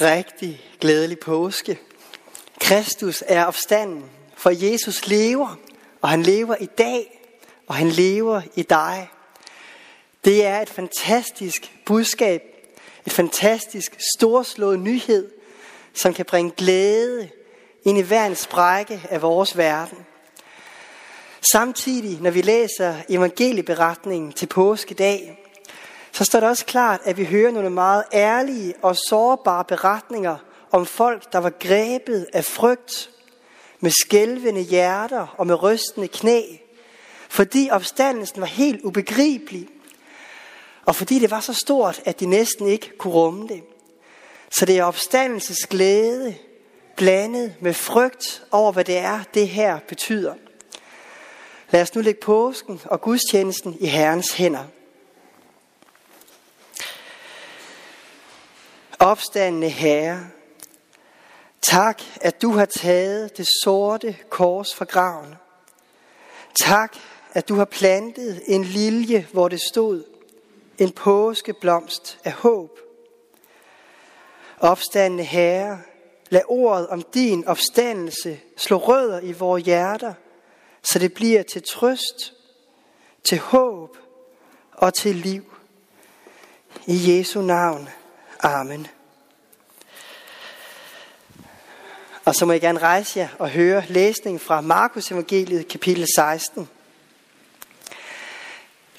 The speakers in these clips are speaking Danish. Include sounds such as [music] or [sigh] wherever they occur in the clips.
Rigtig glædelig påske. Kristus er opstanden, for Jesus lever, og han lever i dag, og han lever i dig. Det er et fantastisk budskab, et fantastisk storslået nyhed, som kan bringe glæde ind i hver en sprække af vores verden. Samtidig, når vi læser evangelieberetningen til påskedag, så står det også klart, at vi hører nogle meget ærlige og sårbare beretninger om folk, der var grebet af frygt, med skælvende hjerter og med rystende knæ, fordi opstandelsen var helt ubegribelig, og fordi det var så stort, at de næsten ikke kunne rumme det. Så det er opstandelses glæde, blandet med frygt over, hvad det er, det her betyder. Lad os nu lægge påsken og gudstjenesten i Herrens hænder. Opstandende Herre, tak, at du har taget det sorte kors fra graven. Tak, at du har plantet en lilje, hvor det stod, en påskeblomst af håb. Opstandende Herre, lad ordet om din opstandelse slå rødder i vores hjerter, så det bliver til trøst, til håb og til liv. I Jesu navn. Amen. Og så må jeg gerne rejse jer og høre læsning fra Markus evangeliet kapitel 16.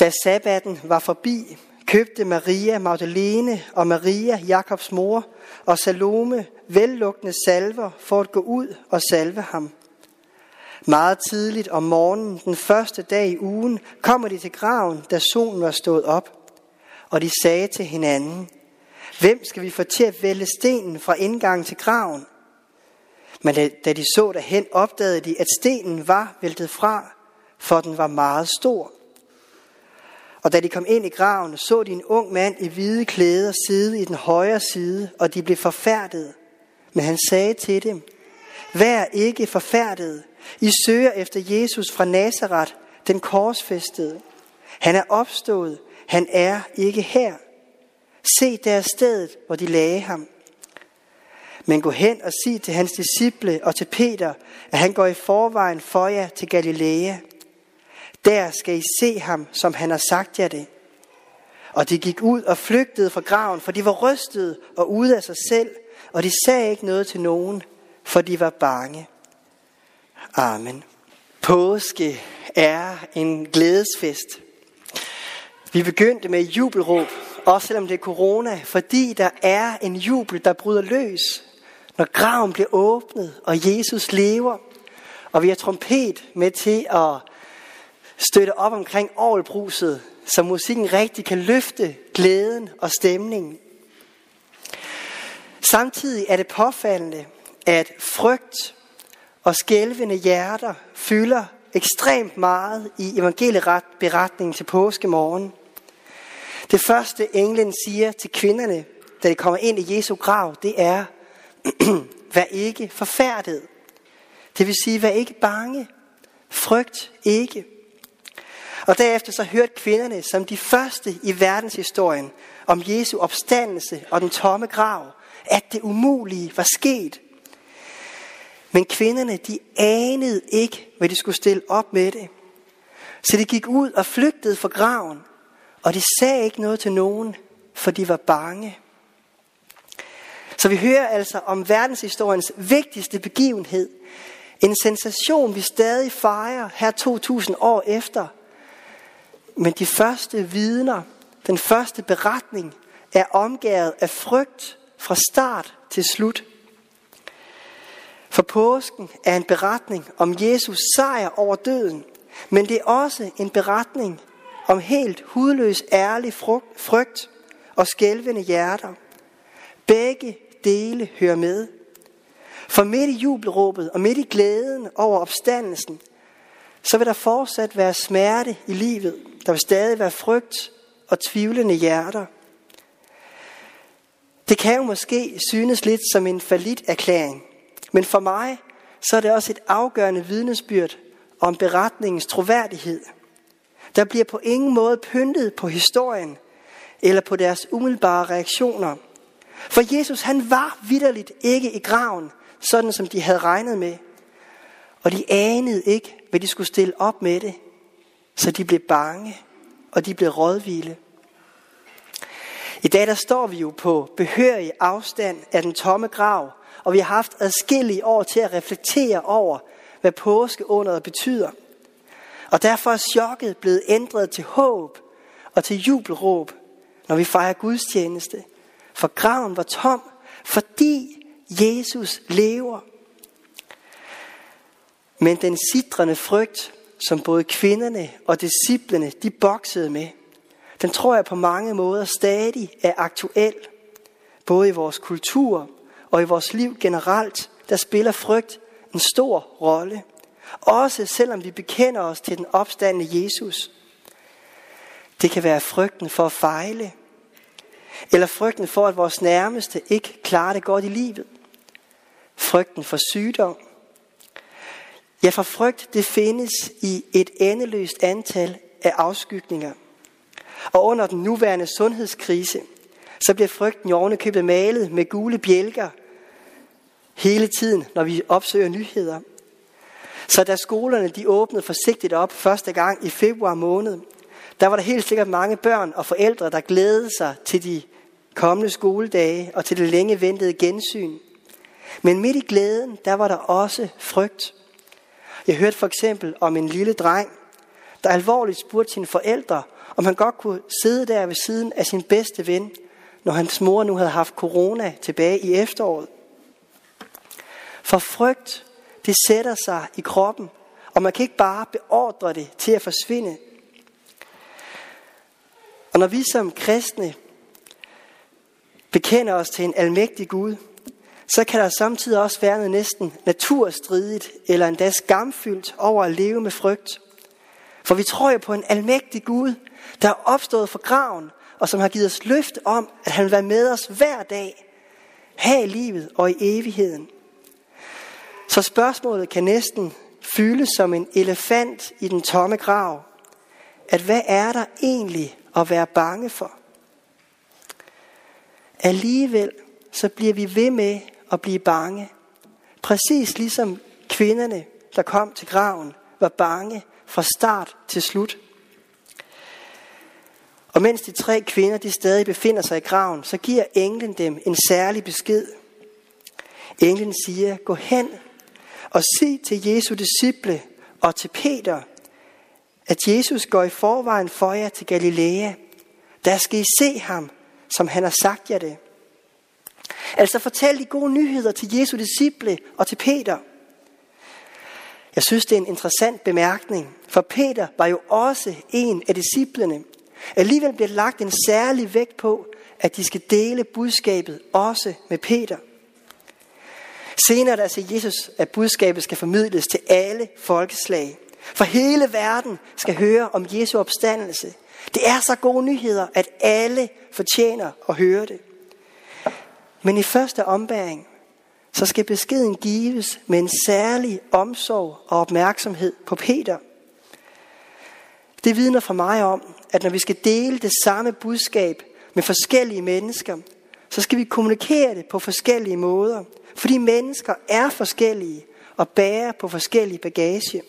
Da sabbaten var forbi, købte Maria Magdalene og Maria, Jakobs mor, og Salome vellugtende salver for at gå ud og salve ham. Meget tidligt om morgenen, den første dag i ugen, kommer de til graven, da solen var stået op. Og de sagde til hinanden, Hvem skal vi få til at vælge stenen fra indgangen til graven? Men da de så derhen, opdagede de, at stenen var væltet fra, for den var meget stor. Og da de kom ind i graven, så de en ung mand i hvide klæder sidde i den højre side, og de blev forfærdet. Men han sagde til dem, Vær ikke forfærdet. I søger efter Jesus fra Nazareth, den korsfæstede. Han er opstået. Han er ikke her. Se der stedet, hvor de lagde ham. Men gå hen og sig til hans disciple og til Peter, at han går i forvejen for jer til Galilea. Der skal I se ham, som han har sagt jer det. Og de gik ud og flygtede fra graven, for de var rystede og ude af sig selv, og de sagde ikke noget til nogen, for de var bange. Amen. Påske er en glædesfest. Vi begyndte med jubelråb, også selvom det er corona, fordi der er en jubel, der bryder løs, når graven bliver åbnet, og Jesus lever. Og vi har trompet med til at støtte op omkring orgelbruset, så musikken rigtig kan løfte glæden og stemningen. Samtidig er det påfaldende, at frygt og skælvende hjerter fylder ekstremt meget i evangelieberetningen til påskemorgen. Det første englen siger til kvinderne, da de kommer ind i Jesu grav, det er, [clears throat] vær ikke forfærdet. Det vil sige, vær ikke bange. Frygt ikke. Og derefter så hørte kvinderne som de første i verdenshistorien om Jesu opstandelse og den tomme grav, at det umulige var sket. Men kvinderne, de anede ikke, hvad de skulle stille op med det. Så de gik ud og flygtede fra graven, og de sagde ikke noget til nogen, for de var bange. Så vi hører altså om verdenshistoriens vigtigste begivenhed. En sensation, vi stadig fejrer her 2000 år efter. Men de første vidner, den første beretning, er omgået af frygt fra start til slut. For påsken er en beretning om Jesus sejr over døden, men det er også en beretning om helt hudløs ærlig frygt og skælvende hjerter. Begge dele hører med. For midt i jubelråbet og midt i glæden over opstandelsen, så vil der fortsat være smerte i livet. Der vil stadig være frygt og tvivlende hjerter. Det kan jo måske synes lidt som en falit erklæring, men for mig så er det også et afgørende vidnesbyrd om beretningens troværdighed. Der bliver på ingen måde pyntet på historien eller på deres umiddelbare reaktioner. For Jesus, han var vidderligt ikke i graven, sådan som de havde regnet med. Og de anede ikke, hvad de skulle stille op med det. Så de blev bange, og de blev rådvilde. I dag der står vi jo på behørig afstand af den tomme grav, og vi har haft adskillige år til at reflektere over, hvad påskeunderet betyder. Og derfor er chokket blevet ændret til håb og til jubelråb, når vi fejrer gudstjeneste. For graven var tom, fordi Jesus lever. Men den sidrende frygt, som både kvinderne og disciplene de boksede med, den tror jeg på mange måder stadig er aktuel. Både i vores kultur og i vores liv generelt, der spiller frygt en stor rolle. Også selvom vi bekender os til den opstandende Jesus. Det kan være frygten for at fejle, eller frygten for, at vores nærmeste ikke klarer det godt i livet. Frygten for sygdom. Ja, for frygt det findes i et endeløst antal af afskygninger. Og under den nuværende sundhedskrise, så bliver frygten i årene købet malet med gule bjælker hele tiden, når vi opsøger nyheder. Så da skolerne de åbnede forsigtigt op første gang i februar måned, der var der helt sikkert mange børn og forældre, der glædede sig til de kommende skoledage og til det længe ventede gensyn. Men midt i glæden, der var der også frygt. Jeg hørte for eksempel om en lille dreng, der alvorligt spurgte sine forældre, om han godt kunne sidde der ved siden af sin bedste ven, når hans mor nu havde haft corona tilbage i efteråret. For frygt, det sætter sig i kroppen, og man kan ikke bare beordre det til at forsvinde. Og når vi som kristne bekender os til en almægtig Gud, så kan der samtidig også være noget næsten naturstridigt eller endda skamfyldt over at leve med frygt. For vi tror jo på en almægtig Gud, der er opstået fra graven, og som har givet os løfte om, at han vil være med os hver dag, her i livet og i evigheden. Så spørgsmålet kan næsten fyldes som en elefant i den tomme grav. At hvad er der egentlig at være bange for? Alligevel så bliver vi ved med at blive bange. Præcis ligesom kvinderne, der kom til graven, var bange fra start til slut. Og mens de tre kvinder de stadig befinder sig i graven, så giver englen dem en særlig besked. Englen siger, gå hen og sig til Jesu disciple og til Peter, at Jesus går i forvejen for jer til Galilea. Der skal I se ham, som han har sagt jer det. Altså fortæl de gode nyheder til Jesu disciple og til Peter. Jeg synes, det er en interessant bemærkning, for Peter var jo også en af disciplene. Alligevel bliver lagt en særlig vægt på, at de skal dele budskabet også med Peter. Senere der siger altså Jesus, at budskabet skal formidles til alle folkeslag. For hele verden skal høre om Jesu opstandelse. Det er så gode nyheder, at alle fortjener at høre det. Men i første ombæring, så skal beskeden gives med en særlig omsorg og opmærksomhed på Peter. Det vidner for mig om, at når vi skal dele det samme budskab med forskellige mennesker, så skal vi kommunikere det på forskellige måder. Fordi mennesker er forskellige og bærer på forskellige bagage.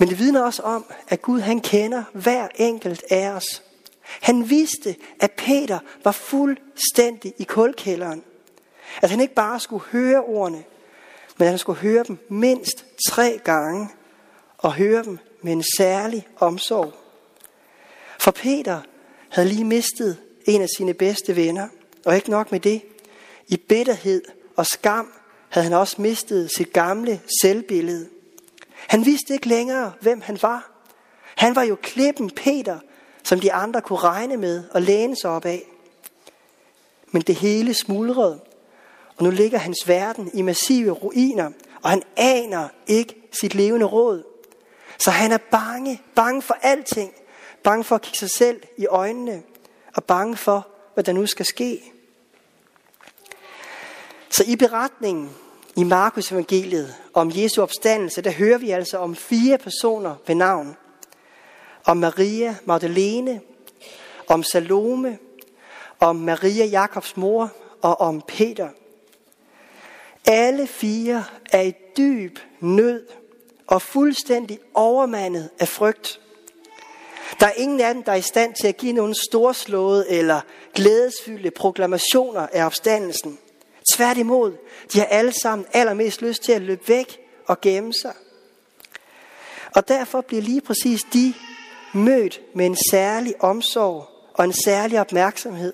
Men det vidner også om, at Gud han kender hver enkelt af os. Han vidste, at Peter var fuldstændig i kulkælderen. At han ikke bare skulle høre ordene, men at han skulle høre dem mindst tre gange, og høre dem med en særlig omsorg. For Peter havde lige mistet en af sine bedste venner, og ikke nok med det. I bitterhed og skam havde han også mistet sit gamle selvbillede. Han vidste ikke længere, hvem han var. Han var jo klippen Peter, som de andre kunne regne med og læne sig op af. Men det hele smuldrede, og nu ligger hans verden i massive ruiner, og han aner ikke sit levende råd. Så han er bange, bange for alting, bange for at kigge sig selv i øjnene, og bange for, hvad der nu skal ske. Så i beretningen i Markus evangeliet om Jesu opstandelse, der hører vi altså om fire personer ved navn. Om Maria Magdalene, om Salome, om Maria Jakobs mor og om Peter. Alle fire er i dyb nød og fuldstændig overmandet af frygt. Der er ingen af dem, der er i stand til at give nogle storslåede eller glædesfyldte proklamationer af opstandelsen. Tværtimod, de har alle sammen allermest lyst til at løbe væk og gemme sig. Og derfor bliver lige præcis de mødt med en særlig omsorg og en særlig opmærksomhed.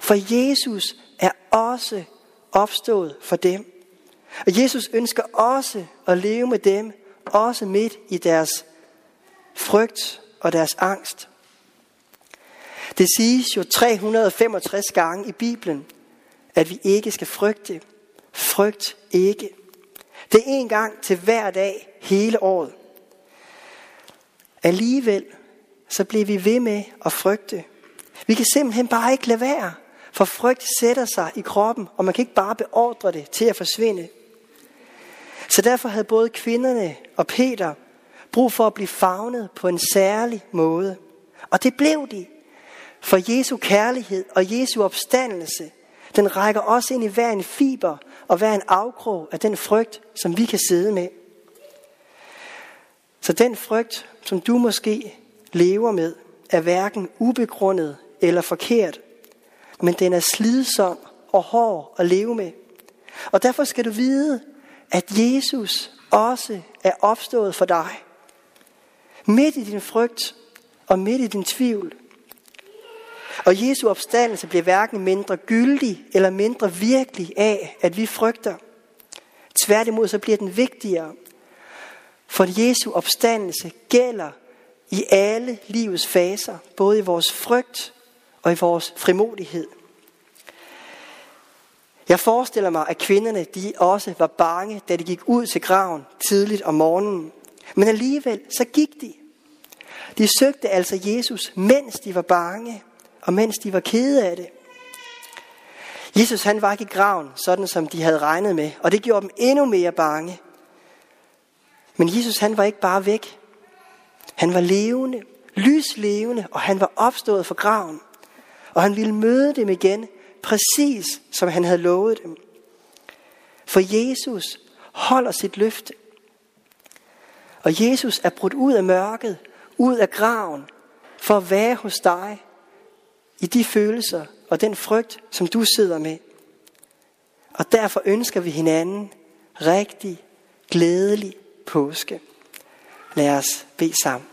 For Jesus er også opstået for dem. Og Jesus ønsker også at leve med dem, også midt i deres frygt og deres angst. Det siges jo 365 gange i Bibelen, at vi ikke skal frygte. Frygt ikke. Det er en gang til hver dag hele året. Alligevel så bliver vi ved med at frygte. Vi kan simpelthen bare ikke lade være, for frygt sætter sig i kroppen, og man kan ikke bare beordre det til at forsvinde. Så derfor havde både kvinderne og Peter brug for at blive fagnet på en særlig måde. Og det blev de. For Jesu kærlighed og Jesu opstandelse, den rækker også ind i hver en fiber og hver en afkrog af den frygt, som vi kan sidde med. Så den frygt, som du måske lever med, er hverken ubegrundet eller forkert, men den er slidsom og hård at leve med. Og derfor skal du vide, at Jesus også er opstået for dig. Midt i din frygt og midt i din tvivl. Og Jesu opstandelse bliver hverken mindre gyldig eller mindre virkelig af, at vi frygter. Tværtimod så bliver den vigtigere. For Jesu opstandelse gælder i alle livets faser, både i vores frygt og i vores frimodighed. Jeg forestiller mig, at kvinderne de også var bange, da de gik ud til graven tidligt om morgenen. Men alligevel så gik de. De søgte altså Jesus, mens de var bange, og mens de var kede af det. Jesus han var ikke i graven, sådan som de havde regnet med, og det gjorde dem endnu mere bange. Men Jesus han var ikke bare væk. Han var levende, lyslevende, og han var opstået fra graven. Og han ville møde dem igen, præcis som han havde lovet dem. For Jesus holder sit løfte. Og Jesus er brudt ud af mørket, ud af graven, for at være hos dig i de følelser og den frygt, som du sidder med. Og derfor ønsker vi hinanden rigtig glædelig påske. Lad os bede sammen.